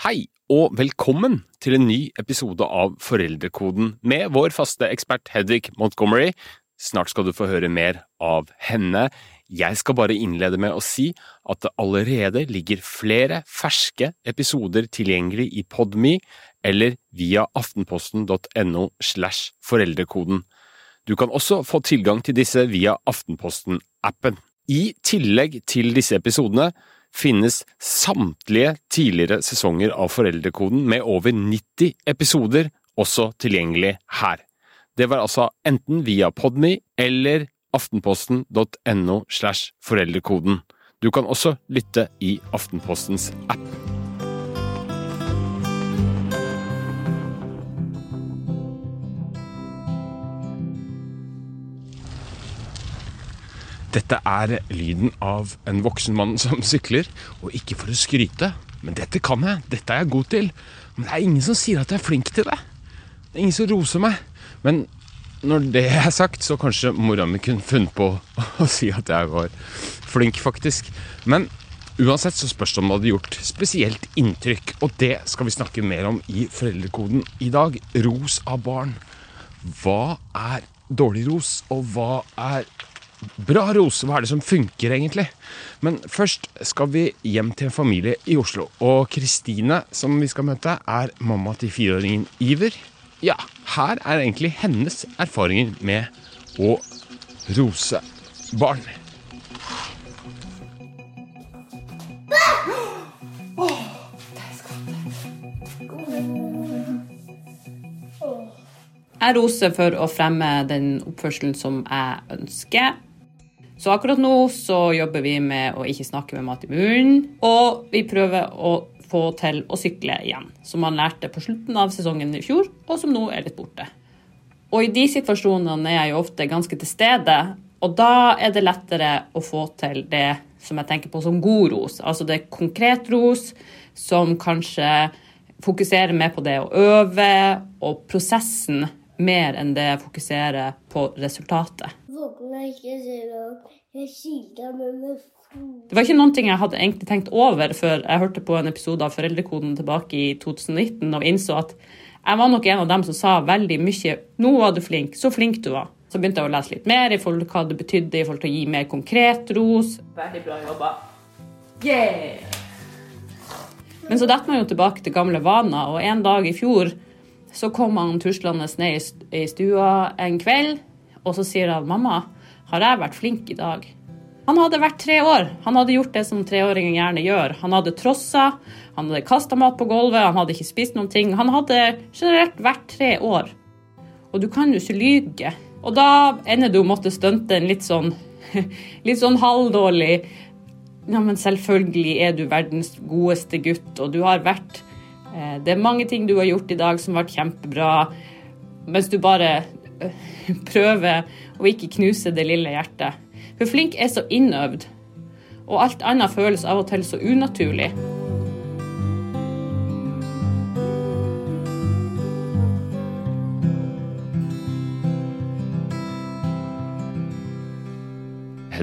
Hei, og velkommen til en ny episode av Foreldrekoden med vår faste ekspert Hedvig Montgomery. Snart skal du få høre mer av henne. Jeg skal bare innlede med å si at det allerede ligger flere ferske episoder tilgjengelig i Podme eller via aftenposten.no slash foreldrekoden. Du kan også få tilgang til disse via Aftenposten-appen. I tillegg til disse episodene finnes samtlige tidligere sesonger av Foreldrekoden med over 90 episoder også tilgjengelig her. Det var altså enten via Podme eller aftenposten.no slash foreldrekoden. Du kan også lytte i Aftenpostens app. Dette er lyden av en voksen mann som sykler, og ikke for å skryte, men dette kan jeg, dette er jeg god til. Men det er ingen som sier at jeg er flink til det. Det er ingen som roser meg. Men når det er sagt, så kanskje mora mi kunne funnet på å si at jeg var flink, faktisk. Men uansett så spørs det om det hadde gjort spesielt inntrykk. Og det skal vi snakke mer om i Foreldrekoden i dag. Ros av barn. Hva er dårlig ros, og hva er bra Rose. Hva er det som funker, egentlig? Men først skal vi hjem til en familie i Oslo. Og Kristine, som vi skal møte, er mamma til fireåringen Iver. Ja, her er egentlig hennes erfaringer med å rose barn. Jeg roser for å fremme den oppførselen som jeg ønsker. Så akkurat nå så jobber vi med å ikke snakke med mat i munnen. Og vi prøver å få til å sykle igjen, som man lærte på slutten av sesongen i fjor, og som nå er litt borte. Og i de situasjonene er jeg jo ofte ganske til stede, og da er det lettere å få til det som jeg tenker på som god ros. Altså det er konkret ros som kanskje fokuserer mer på det å øve, og prosessen mer enn det jeg fokuserer på resultatet. Det var ikke noen ting jeg hadde egentlig tenkt over før jeg hørte på en episode av Foreldrekoden tilbake i 2019 og innså at jeg var nok en av dem som sa veldig mye 'Nå var du flink. Så flink du var'. Så begynte jeg å lese litt mer i forhold til hva det betydde i forhold til å gi mer konkret ros. Veldig bra jobba. Yeah! Men så detter man jo tilbake til gamle vaner, og en dag i fjor så kom han tuslende ned i stua en kveld, og så sier han 'Mamma, har jeg vært flink i dag?' Han hadde vært tre år. Han hadde gjort det som treåringer gjerne gjør. Han hadde trossa, han hadde kasta mat på gulvet, han hadde ikke spist noen ting. Han hadde generelt vært tre år. Og du kan jo ikke lyge. Og da ender du å måtte stunte en litt sånn, litt sånn halvdårlig Ja, men selvfølgelig er du verdens godeste gutt, og du har vært det er mange ting du har gjort i dag som har vært kjempebra, mens du bare prøver å ikke knuse det lille hjertet. For flink er så innøvd, og alt annet føles av og til så unaturlig.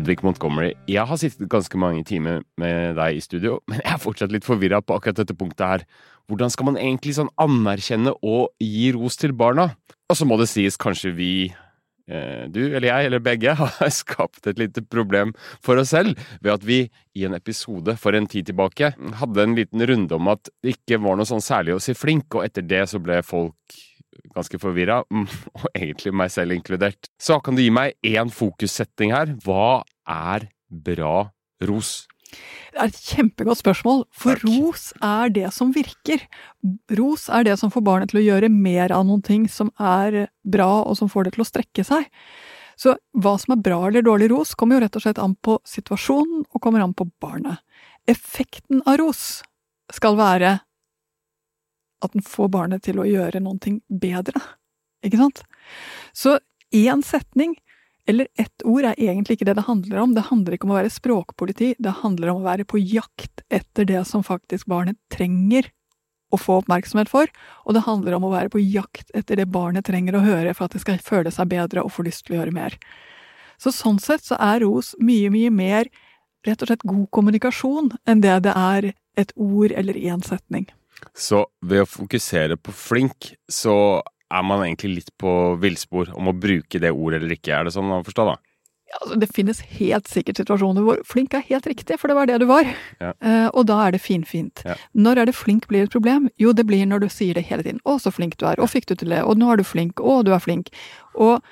Hedvig Montgomery, jeg har sittet ganske mange timer med deg i studio, men jeg er fortsatt litt forvirra på akkurat dette punktet her. Hvordan skal man egentlig sånn anerkjenne og gi ros til barna? Og så må det sies, kanskje vi, eh, du eller jeg, eller begge, har skapt et lite problem for oss selv ved at vi i en episode for en tid tilbake hadde en liten runde om at det ikke var noe sånn særlig å si flink, og etter det så ble folk ganske forvirra, og egentlig meg selv inkludert. Så kan du gi meg én fokussetting her? Hva er bra ros? Det er et kjempegodt spørsmål, for Takk. ros er det som virker. Ros er det som får barnet til å gjøre mer av noen ting som er bra, og som får det til å strekke seg. Så hva som er bra eller dårlig ros, kommer jo rett og slett an på situasjonen, og kommer an på barnet. effekten av ros skal være at den får barnet til å gjøre noen ting bedre. Ikke sant? Så én setning eller ett ord er egentlig ikke det det handler om. Det handler ikke om å være språkpoliti, det handler om å være på jakt etter det som faktisk barnet trenger å få oppmerksomhet for, og det handler om å være på jakt etter det barnet trenger å høre for at det skal føle seg bedre og få lyst til å gjøre mer. Så sånn sett så er ros mye, mye mer rett og slett god kommunikasjon enn det det er et ord eller én setning. Så ved å fokusere på flink, så er man egentlig litt på villspor om å bruke det ordet eller ikke, er det sånn å forstå da? Ja, altså, det finnes helt sikkert situasjoner hvor flink er helt riktig, for det var det du var. Ja. Uh, og da er det finfint. Ja. Når er det flink blir et problem? Jo, det blir når du sier det hele tiden. 'Å, så flink du er', 'Å, fikk du til det', 'Å, nå er du flink', 'Å, du er flink'. Og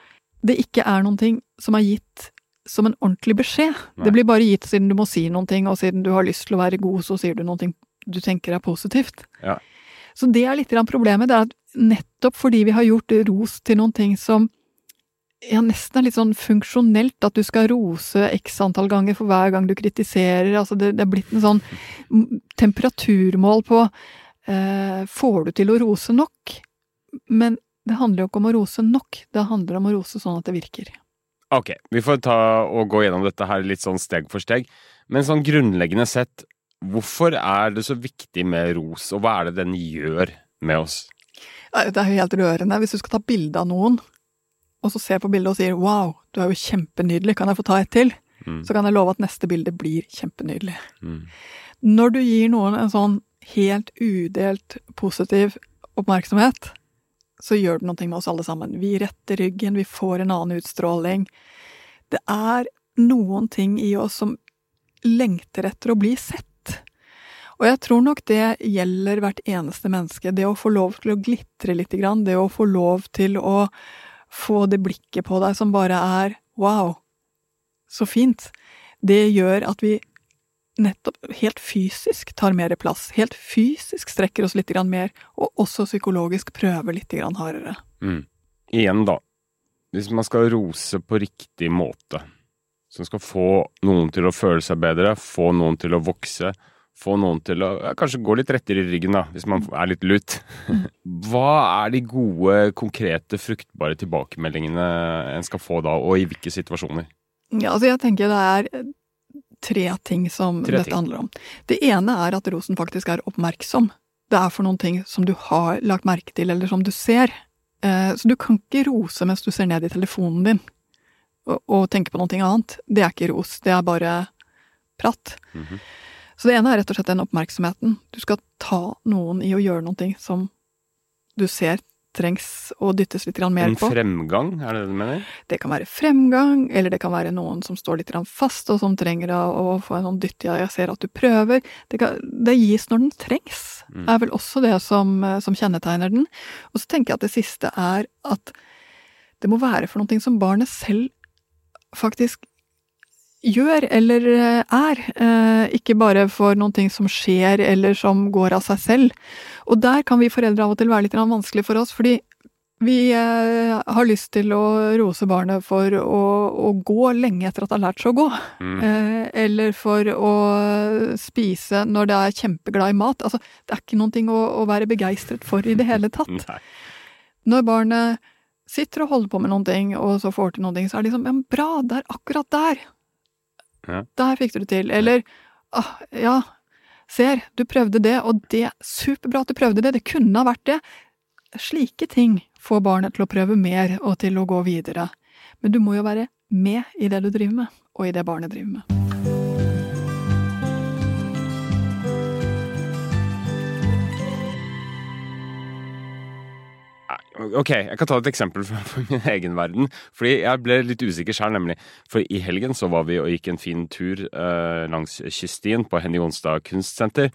det ikke er noen ting som er gitt som en ordentlig beskjed. Nei. Det blir bare gitt siden du må si noen ting, og siden du har lyst til å være god, så sier du noen ting du tenker er positivt. Ja. Så det er litt problemet. Det er at nettopp fordi vi har gjort ros til noen ting som ja, nesten er litt sånn funksjonelt, at du skal rose x antall ganger for hver gang du kritiserer. Altså det, det er blitt en sånn temperaturmål på eh, Får du til å rose nok? Men det handler jo ikke om å rose nok, det handler om å rose sånn at det virker. Ok, vi får ta og gå gjennom dette her litt sånn steg for steg. Men sånn grunnleggende sett, hvorfor er det så viktig med ros, og hva er det den gjør med oss? Det er jo helt rørende. Hvis du skal ta bilde av noen, og så ser på bildet og sier 'wow, du er jo kjempenydelig, kan jeg få ta et til', Mm. så kan jeg love at neste bilde blir kjempenydelig. Mm. Når du gir noen en sånn helt udelt positiv oppmerksomhet, så gjør det noe med oss alle sammen. Vi retter ryggen, vi får en annen utstråling. Det er noen ting i oss som lengter etter å bli sett. Og jeg tror nok det gjelder hvert eneste menneske. Det å få lov til å glitre litt, det å få lov til å få det blikket på deg som bare er wow, så fint. Det gjør at vi nettopp helt fysisk tar mer plass. Helt fysisk strekker oss litt mer, og også psykologisk prøver litt hardere. Mm. Igjen, da. Hvis man skal rose på riktig måte, som skal få noen til å føle seg bedre, få noen til å vokse, få noen til å ja, kanskje gå litt rettere i ryggen, da, hvis man er litt lut. Hva er de gode, konkrete, fruktbare tilbakemeldingene en skal få da, og i hvilke situasjoner? Ja, altså jeg tenker det er eh, tre ting som Tre dette ting. handler om. Det ene er at rosen faktisk er oppmerksom. Det er for noen ting som du har lagt merke til, eller som du ser. Eh, Så du kan ikke rose mens du ser ned i telefonen din og, og tenke på noe annet. Det er ikke ros, det er bare prat. Mhm. Så det ene er rett og slett den oppmerksomheten. Du skal ta noen i å gjøre noe som du ser trengs å dyttes litt mer på. En fremgang, er det det du mener? Det kan være fremgang, eller det kan være noen som står litt fast, og som trenger å, få en sånn dytt ja, jeg ser at du prøver. Det, kan, det gis når den trengs, Mm. er vel også det som, som kjennetegner den. Og så tenker jeg at det siste er at det må være for noe som barnet selv faktisk gjør eller eh, er, eh, ikke bare for noen ting som skjer eller som går av seg selv. Og der kan vi foreldre av og til være litt vanskelig for oss, fordi vi eh, har lyst til å rose barnet for å, å gå lenge etter at det har lært seg å gå. Mm. Eller for å spise når det er kjempeglad i mat. Altså, det er ikke noen ting å, å være begeistret for i det hele tatt. Når barnet sitter og holder på med noen ting, og så får til noen ting, så er det liksom ja, bra, det er akkurat der. Ja. Der fikk du det til. Eller ah, ja, ser, du prøvde det, og det superbra at du prøvde det, det kunne ha vært det. Slike ting får barnet til å prøve mer og til å gå videre. Men du må jo være med i det du driver med, og i det barnet driver med. Ok, jeg kan ta et eksempel fra min egen verden. Fordi jeg ble litt usikker sjøl, nemlig. For i helgen så var vi og gikk en fin tur eh, langs kyststien på Henny Jonstad kunstsenter.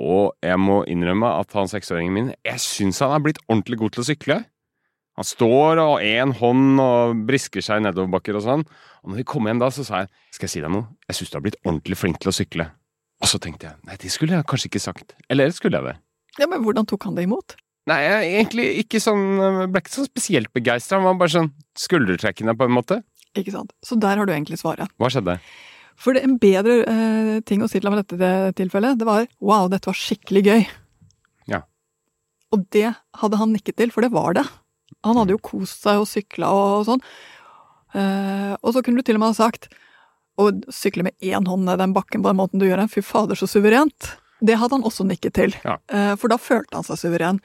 Og jeg må innrømme at han seksåringen min, jeg syns han er blitt ordentlig god til å sykle. Han står og én hånd og brisker seg nedoverbakker og sånn. Og når vi kom hjem da, så sa jeg skal jeg si deg noe, jeg syns du har blitt ordentlig flink til å sykle. Og så tenkte jeg nei, det skulle jeg kanskje ikke sagt. Eller skulle jeg det? Ja, men hvordan tok han det imot? Nei, jeg er egentlig ikke sånn ble ikke så spesielt begeistra. Han var bare sånn skuldertrekkende, på en måte. Ikke sant? Så der har du egentlig svaret. Hva skjedde? For det, en bedre eh, ting å si til ham i dette tilfellet, det var wow, dette var skikkelig gøy. Ja. Og det hadde han nikket til, for det var det. Han hadde jo kost seg og sykla og, og sånn. Eh, og så kunne du til og med ha sagt å sykle med én hånd ned den bakken på den måten du gjør, fy fader, så suverent. Det hadde han også nikket til, Ja. eh, for da følte han seg suveren.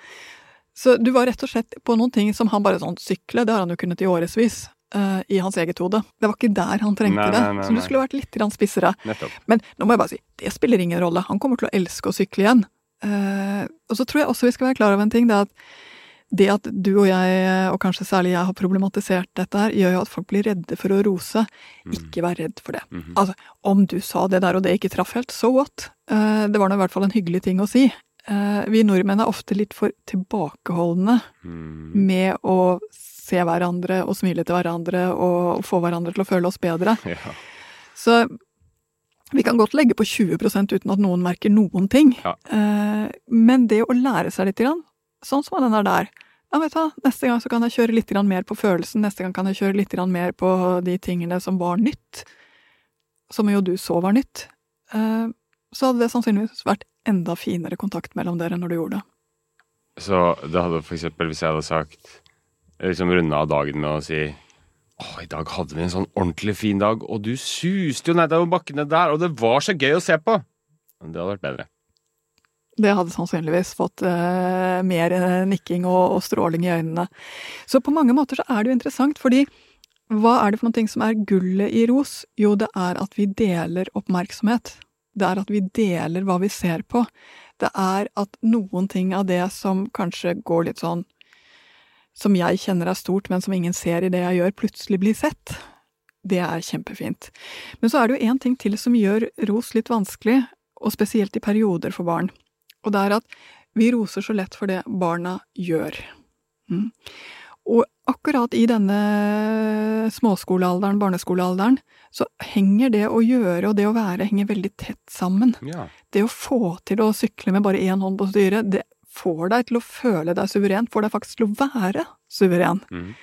Så du var rett og slett på noen ting som han bare sånn sykle, det har han jo kunnet i årevis. Uh, I hans eget hode. Det var ikke der han trengte Nei, det. nei, nei, Så du skulle vært litt spissere. Nettopp. Men nå må jeg bare si, det spiller ingen rolle. Han kommer til å elske å sykle igjen. Uh, og så tror jeg også vi skal være klar over en ting. Det at det at du og jeg, og kanskje særlig jeg, har problematisert dette her, gjør jo at folk blir redde for å rose. Ikke vær redd for det. Mhm. Altså, om du sa det der og det ikke traff helt, so what? Uh, det var nå i hvert fall en hyggelig ting å si. Eh, vi nordmenn er ofte litt for tilbakeholdne Mm. med å se hverandre og smile til hverandre og få hverandre til å føle oss bedre. Ja. Så vi kan godt legge på 20% uten at noen merker noen ting. Ja. Eh, men det å lære seg litt, sånn som den er der ja, vet du hva, Neste gang så kan jeg kjøre litt mer på følelsen, neste gang kan jeg kjøre litt mer på de tingene som var nytt. Som jo du så var nytt. Eh, så hadde det sannsynligvis vært enda finere kontakt mellom dere når du gjorde det. Så det hadde for eksempel hvis jeg hadde sagt Liksom runda av dagen med å si Å, i dag hadde vi en sånn ordentlig fin dag, og du suste jo nedover bakkene der, og det var så gøy å se på! Det hadde vært bedre. Det hadde sannsynligvis fått uh, mer eh, nikking og, og stråling i øynene. Så på mange måter så er det jo interessant, fordi hva er det for noe som er gullet i ros? Jo, det er at vi deler oppmerksomhet. Det er at vi deler hva vi ser på. Det er at noen ting av det som kanskje går litt sånn Som jeg kjenner er stort, men som ingen ser i det jeg gjør, plutselig blir sett. Det er kjempefint. Men så er det jo én ting til som gjør ros litt vanskelig, og spesielt i perioder for barn. Og det er at vi roser så lett for det barna gjør. Mm. Og akkurat i denne småskolealderen, barneskolealderen, så henger det å gjøre og det å være henger veldig tett sammen. Ja. Det å få til å sykle med bare én hånd på styret, det får deg til å føle deg suveren, får deg faktisk til å være suveren. Mm.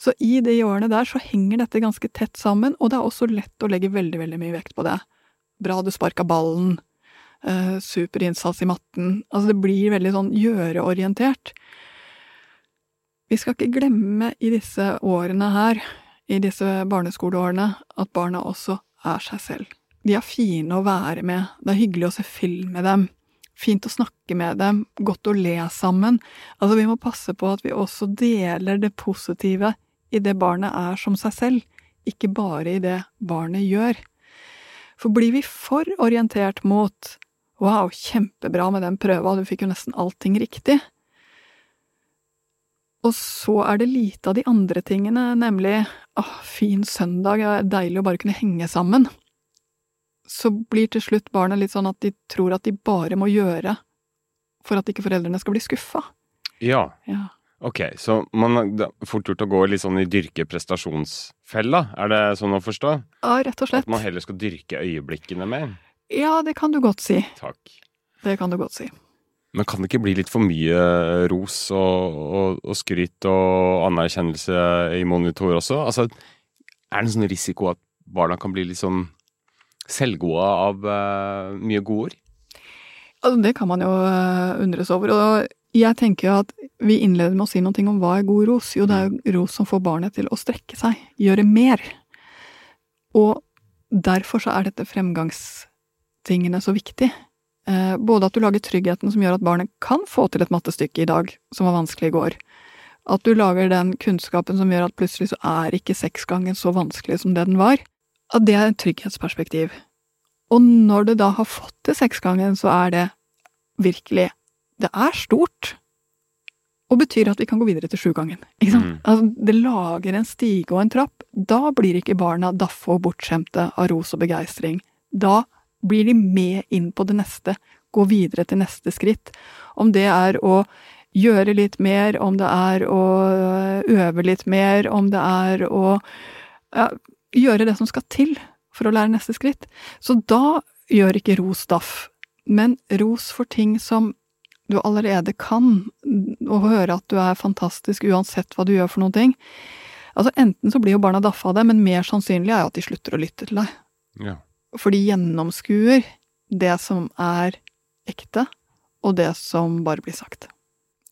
Så i de årene der så henger dette ganske tett sammen, og det er også lett å legge veldig, veldig mye vekt på det. Bra du sparka ballen, eh, super innsats i matten. Altså det blir veldig sånn gjøreorientert. Vi skal ikke glemme i disse årene her, i disse barneskoleårene, at barna også er seg selv. De er fine å være med, det er hyggelig å se film med dem, fint å snakke med dem, godt å le sammen. Altså, vi må passe på at vi også deler det positive i det barnet er som seg selv, ikke bare i det barnet gjør. For blir vi for orientert mot wow, kjempebra med den prøva, du fikk jo nesten allting riktig, og så er det lite av de andre tingene, nemlig åh, fin søndag, det er deilig å bare kunne henge sammen. Så blir til slutt barna litt sånn at de tror at de bare må gjøre for at ikke foreldrene skal bli skuffa. ja. Ja. Ok, så man det er fort gjort å gå litt sånn i dyrke prestasjonsfella, er det sånn å forstå? ja, rett og slett. At man heller skal dyrke øyeblikkene mer? Ja, det kan du godt si. Takk. Det kan du godt si. Men kan det ikke bli litt for mye ros og, og, og skryt og anerkjennelse i monitor også? Altså, er det en sånn risiko at barna kan bli litt sånn selvgode av uh, mye godord? Altså, det kan man jo øh, undres over. Og jeg tenker jo at vi innleder med å si noe om hva er god ros. Jo, det er jo ros som får barnet til å strekke seg, gjøre mer. Og derfor så er dette fremgangstingene så viktig. Eh, både at du lager tryggheten som gjør at barnet kan få til et mattestykke i dag, som var vanskelig i går. At du lager den kunnskapen som gjør at plutselig så er ikke seksgangen så vanskelig som det den var. At det er et trygghetsperspektiv. Og når du da har fått til seksgangen, så er det virkelig Det er stort. Og betyr at vi kan gå videre til sjugangen. Ikke sant? Mm. Altså, det lager en stige og en trapp. Da blir ikke barna daffe og bortskjemte av ros og begeistring. Da blir de med inn på det neste, gå videre til neste skritt. Om det er å gjøre litt mer, om det er å øve litt mer, om det er å ja, gjøre det som skal til for å lære neste skritt. Så da gjør ikke ros daff, men ros for ting som du allerede kan, og høre at du er fantastisk uansett hva du gjør for noen ting. Altså Enten så blir jo barna daffa av det, men mer sannsynlig er jo at de slutter å lytte til deg. Ja. For de gjennomskuer det som er ekte, og det som bare blir sagt.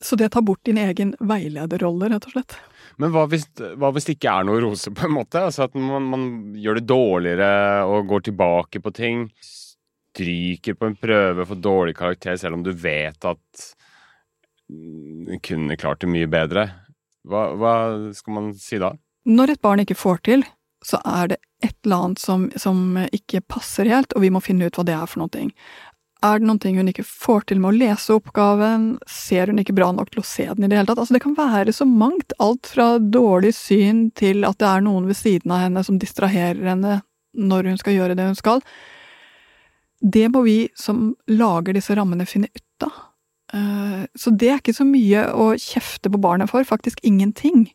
Så det tar bort din egen veilederrolle, rett og slett. Men hva hvis, hva hvis, det ikke er noe rose, på en måte? Altså At man, man, gjør det dårligere og går tilbake på ting. Stryker på en prøve, for dårlig karakter, selv om du vet at du kunne klart det mye bedre. Hva, hva skal man si da? Når et barn ikke får til, så er det et eller annet som, som ikke passer helt, og vi må finne ut hva det er for noe. Er det noe hun ikke får til med å lese oppgaven? Ser hun ikke bra nok til å se den i det hele tatt? Altså, det kan være så mangt. Alt fra dårlig syn til at det er noen ved siden av henne som distraherer henne når hun skal gjøre det hun skal. Det må vi som lager disse rammene, finne ut av. Eh, så det er ikke så mye å kjefte på barnet for, faktisk ingenting.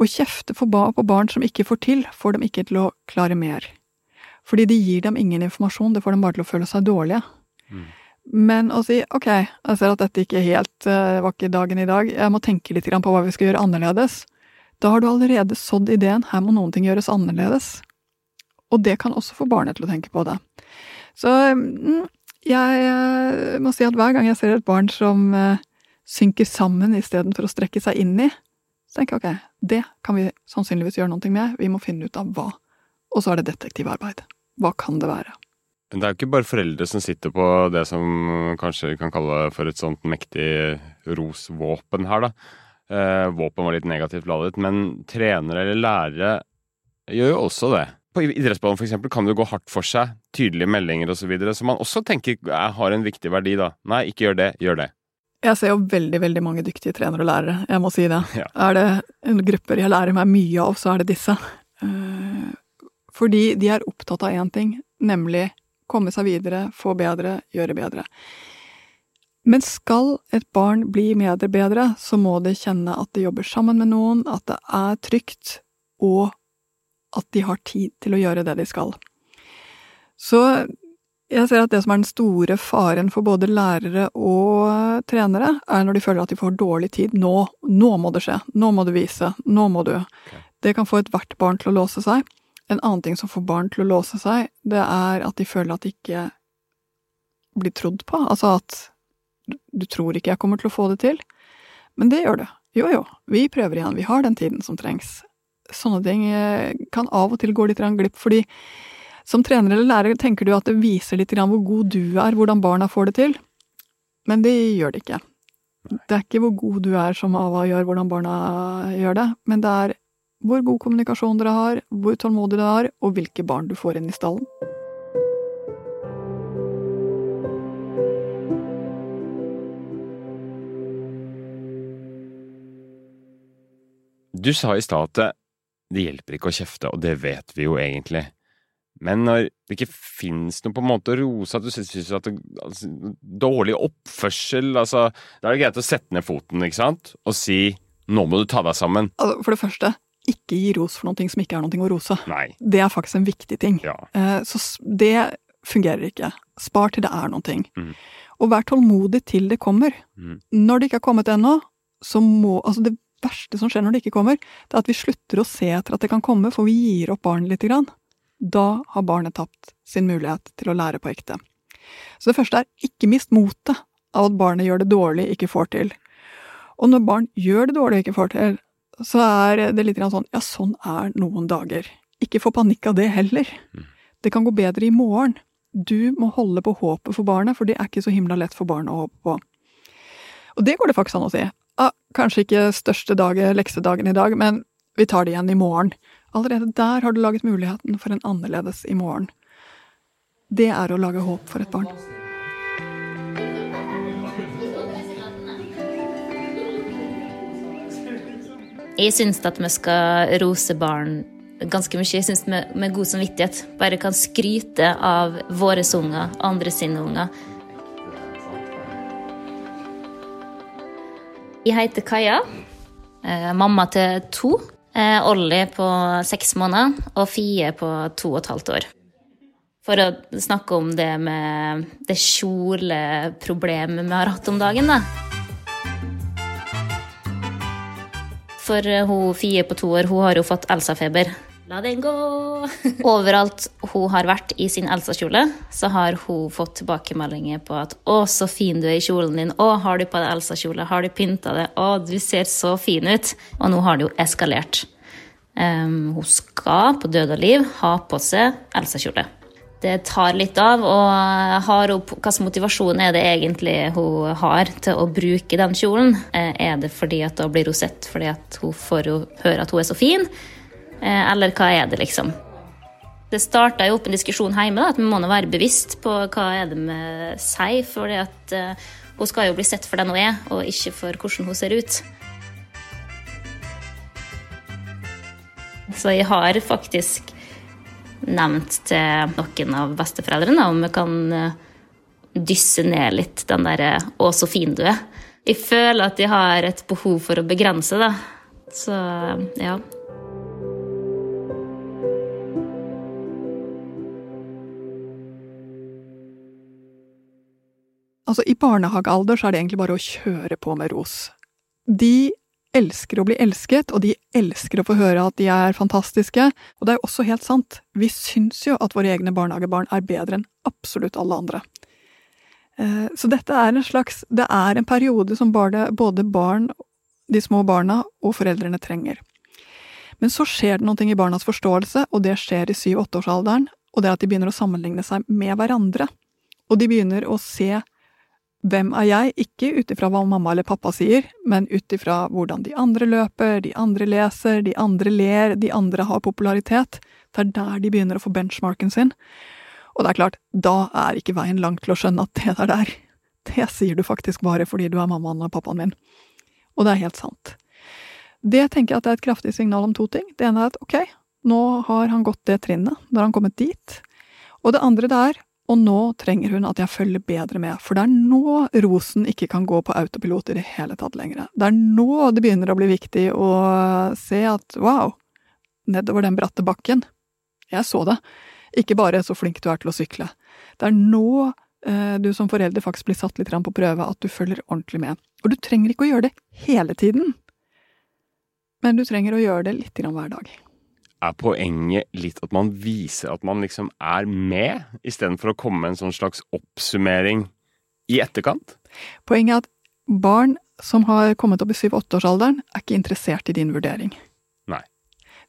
Å kjefte på barn som ikke får til, får dem ikke til å klare mer. Fordi det gir dem ingen informasjon, det får dem bare til å føle seg dårlige. Mm. Men å si ok, jeg ser at dette ikke helt uh, var ikke dagen i dag, jeg må tenke litt på hva vi skal gjøre annerledes. Da har du allerede sådd ideen, her må noen ting gjøres annerledes. Og det kan også få barnet til å tenke på det. Så mm, jeg uh, må si at hver gang jeg ser et barn som uh, synker sammen istedenfor å strekke seg inn i, tenker ok, det kan vi sannsynligvis gjøre noe med, vi må finne ut av hva. Og så er det detektivarbeid. Hva kan det være? Det er jo ikke bare foreldre som sitter på det som kanskje vi kan kalle for et sånt mektig rosvåpen her, da. Eh, våpen var litt negativt ladet, men trenere eller lærere gjør jo også det. På idrettsballen eksempel kan det gå hardt for seg, tydelige meldinger osv., som man også tenker har en viktig verdi, da. Nei, ikke gjør det, gjør det. Jeg ser jo veldig, veldig mange dyktige trenere og lærere, jeg må si det. Ja. Er det en grupper jeg lærer meg mye av, så er det disse. Eh, fordi de er opptatt av én ting, nemlig komme seg videre, få bedre, gjøre bedre. Men skal et barn bli bedre, bedre, så må det kjenne at det jobber sammen med noen, at det er trygt, og at de har tid til å gjøre det de skal. Så jeg ser at det som er den store faren for både lærere og trenere, er når de føler at de får dårlig tid. Nå, nå må det skje, nå må du vise, nå må du. Det kan få ethvert barn til å låse seg. En annen ting som får barn til å låse seg, det er at de føler at de ikke blir trodd på. Altså at du tror ikke jeg kommer til å få det til. Men det gjør du. Jo jo, vi prøver igjen, vi har den tiden som trengs. Sånne ting eh, kan av og til gå litt glipp, fordi som trener eller lærer tenker du at det viser litt hvor god du er, hvordan barna får det til. Men det gjør det ikke. Det er ikke hvor god du er som Ava gjør, hvordan barna gjør det, men det er hvor god kommunikasjon dere har, hvor tålmodig dere har, og hvilke barn du får inn i stallen. Du sa i stad at det hjelper ikke å kjefte, og det vet vi jo egentlig. Men når det ikke fins noe på en måte å rose, at du syns at det, altså, dårlig oppførsel altså, Da er det greit å sette ned foten, ikke sant, og si 'nå må du ta deg sammen'. Altså, for det første, ikke gi ros for noe som ikke er noe å rose. Nei. Det er faktisk en viktig ting. Ja. Eh, så det fungerer ikke. Spar til det er noe. Mm. Og vær tålmodig til det kommer. Mm. Når det ikke har kommet ennå, så må Altså, det verste som skjer når det ikke kommer, det er at vi slutter å se etter at det kan komme, for vi gir opp barnet lite grann. Da har barnet tapt sin mulighet til å lære på ekte. Så det første er ikke mist motet av at barnet gjør det dårlig, ikke får til. Og når barn gjør det dårlig, ikke får til, så er det litt sånn ja, sånn er noen dager. Ikke få panikk av det heller. Mm. Det kan gå bedre i morgen. Du må holde på håpet for barnet, for det er ikke så himla lett for barnet å håpe på. Og det går det faktisk an å si. Ah, kanskje ikke største dag, leksedagen i dag, men vi tar det igjen i morgen. Allerede der har du laget muligheten for en annerledes i morgen. Det er å lage håp for et barn. Jeg syns at vi skal rose barn ganske mye. Jeg syns vi med, god samvittighet bare kan skryte av våre unger, andre sine unger. Jeg heter Kaja. Eh, mamma til to. Eh, Olli på seks måneder og Fie på to og et halvt år. For å snakke om det med det kjoleproblemet vi har hatt om dagen, da. For eh, hun Fie på to år hun har jo fått Elsa-feber. La den gå. Overalt hun har vært i sin Elsa-kjole, så har hun fått tilbakemeldinger på at 'Å, så fin du er i kjolen din'. 'Å, har du på deg Elsa-kjole? Har du pynta det?' 'Å, du ser så fin ut'. Og nå har det jo eskalert. Um, hun skal på død og liv ha på seg Elsa-kjole. Det tar litt av, og har hun, hvilken motivasjon er det egentlig hun har til å bruke den kjolen? Eh, er det fordi at da blir hun sett fordi at hun får høre at hun er så fin? Eh, eller hva er det, liksom? Det starta jo opp en diskusjon hjemme, da, at vi må være bevisst på hva er det vi sier. For at uh, hun skal jo bli sett for den hun er, og ikke for hvordan hun ser ut. Så jeg har faktisk nevnt til noen av besteforeldrene om vi kan uh, dysse ned litt den derre 'Å, så fin du er'. Jeg føler at jeg har et behov for å begrense det. Så ja. Altså, I barnehagealder så er det egentlig bare å kjøre på med ros. De elsker å bli elsket, og de elsker å få høre at de er fantastiske. Og det er jo også helt sant, vi syns jo at våre egne barnehagebarn er bedre enn absolutt alle andre. Eh, så dette er en slags Det er en periode som både barn, de små barna og foreldrene trenger. Men så skjer det noe i barnas forståelse, og det skjer i syv-åtteårsalderen, og det er at de begynner å sammenligne seg med hverandre. Og de begynner å se hvem er jeg, ikke ut ifra hva mamma eller pappa sier, men ut ifra hvordan de andre løper, de andre leser, de andre ler, de andre har popularitet. Det er der de begynner å få benchmarken sin. Og det er klart, da er ikke veien lang til å skjønne at det der der, det sier du faktisk bare fordi du er mammaen og pappaen min. Og det er helt sant. Det tenker jeg at det er et kraftig signal om to ting. Det ene er at ok, nå har han gått det trinnet, nå har han kommet dit. Og det andre det er og nå trenger hun at jeg følger bedre med, for det er nå rosen ikke kan gå på autopilot i det hele tatt lenger. Det er nå det begynner å bli viktig å se at wow, nedover den bratte bakken, jeg så det, ikke bare så flink du er til å sykle. Det er nå eh, du som forelder faktisk blir satt litt på prøve, at du følger ordentlig med. Og du trenger ikke å gjøre det hele tiden, men du trenger å gjøre det litt hver dag er poenget litt at man viser at man liksom er med, istedenfor å komme med en sånn slags oppsummering i etterkant? Poenget er at barn som har kommet opp i syv-åtteårsalderen, er ikke interessert i din vurdering. Nei.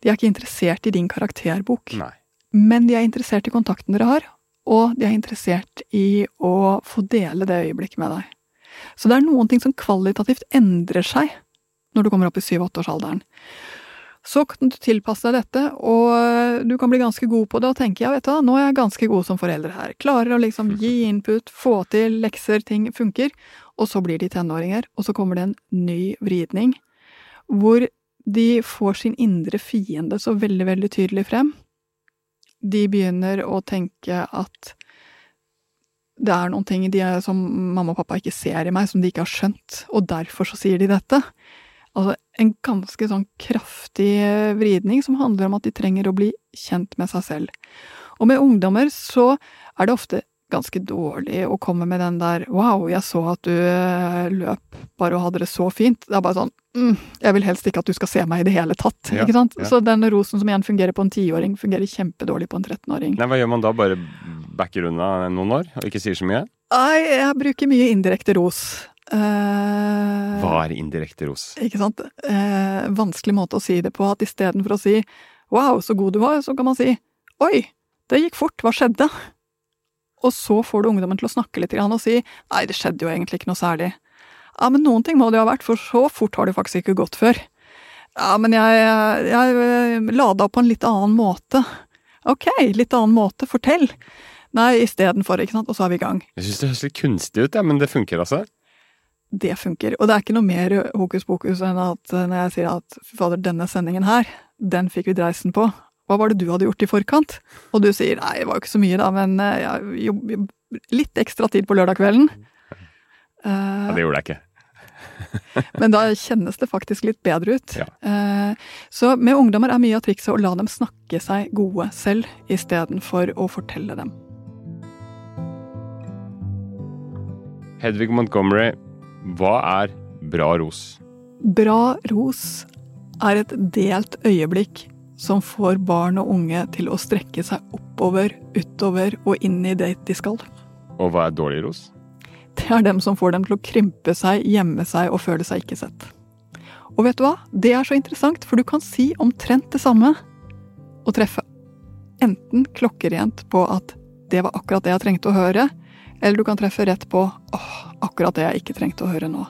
De er ikke interessert i din karakterbok. Nei. Men de er interessert i kontakten dere har, og de er interessert i å få dele det øyeblikket med deg. Så det er noen ting som kvalitativt endrer seg når du kommer opp i syv-åtteårsalderen. Så kan du tilpasse deg dette, og du kan bli ganske god på det og tenke ja, vet du nå er jeg ganske god som forelder her. Klarer å liksom gi input, få til lekser, ting funker. Og så blir de tenåringer, og så kommer det en ny vridning hvor de får sin indre fiende så veldig, veldig tydelig frem. De begynner å tenke at det er noen ting de er, som mamma og pappa ikke ser i meg, som de ikke har skjønt, og derfor så sier de dette. Altså en ganske sånn kraftig eh, vridning som handler om at de trenger å bli kjent med seg selv. Og med ungdommer så er det ofte ganske dårlig å komme med den der 'wow, jeg så at du eh, løp bare og hadde det så fint'. Det er bare sånn mm, 'jeg vil helst ikke at du skal se meg i det hele tatt'. Ja, ikke sant? Ja. Så den rosen som igjen fungerer på en tiåring, fungerer kjempedårlig på en 13-åring. Hva gjør man da? Bare backer unna noen år og ikke sier så mye? Nei, jeg bruker mye indirekte ros. Uh, Hva er indirekte ros? Ikke sant. Uh, vanskelig måte å si det på. At istedenfor å si 'wow, så god du var', så kan man si 'oi, det gikk fort, hva skjedde'? Og så får du ungdommen til å snakke litt og si 'nei, det skjedde jo egentlig ikke noe særlig'. Ja, men noen ting må det jo ha vært, for så fort har det faktisk ikke gått før. Ja, men jeg, jeg lada på en litt annen måte. Ok, litt annen måte, fortell. Nei, istedenfor, ikke sant, og så er vi i gang. Jeg syns det høres litt kunstig ut, ja, men det funker altså? Det funker. Og det er ikke noe mer hokus pokus enn at eh, når jeg sier at fy fader, denne sendingen her, den fikk vi dreisen på. Hva var det du hadde gjort i forkant? Og du sier nei, det var jo ikke så mye da, men eh, jeg jobb, litt ekstra tid på lørdag kvelden. Ja, det gjorde jeg ikke. men da kjennes det faktisk litt bedre ut. Ja. Eh, så med ungdommer er mye av trikset å la dem snakke seg gode selv, istedenfor å fortelle dem. Hedvig Montgomery, hva er bra ros? Bra ros er et delt øyeblikk som får barn og unge til å strekke seg oppover, utover og inn i det de skal. Og hva er dårlig ros? Det er dem som får dem til å krympe seg, gjemme seg og føle seg ikke sett. Og vet du hva? Det er så interessant, for du kan si omtrent det samme og treffe enten klokkerent på at det var akkurat det jeg trengte å høre, eller du kan treffe rett på åh, akkurat det jeg ikke trengte å høre nå.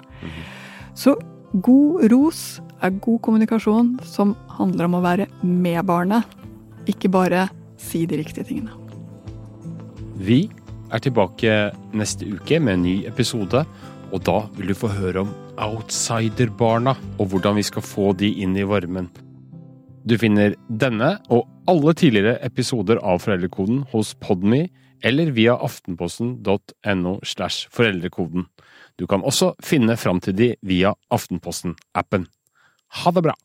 Så god ros er god kommunikasjon som handler om å være med barnet, ikke bare si de riktige tingene. Vi er tilbake neste uke med en ny episode, og da vil du få høre om outsiderbarna og hvordan vi skal få de inn i varmen. Du finner denne og alle tidligere episoder av Foreldrekoden hos Podme eller via aftenposten.no slash foreldrekoden. Du kan også finne fram til de via Aftenposten-appen. Ha det bra!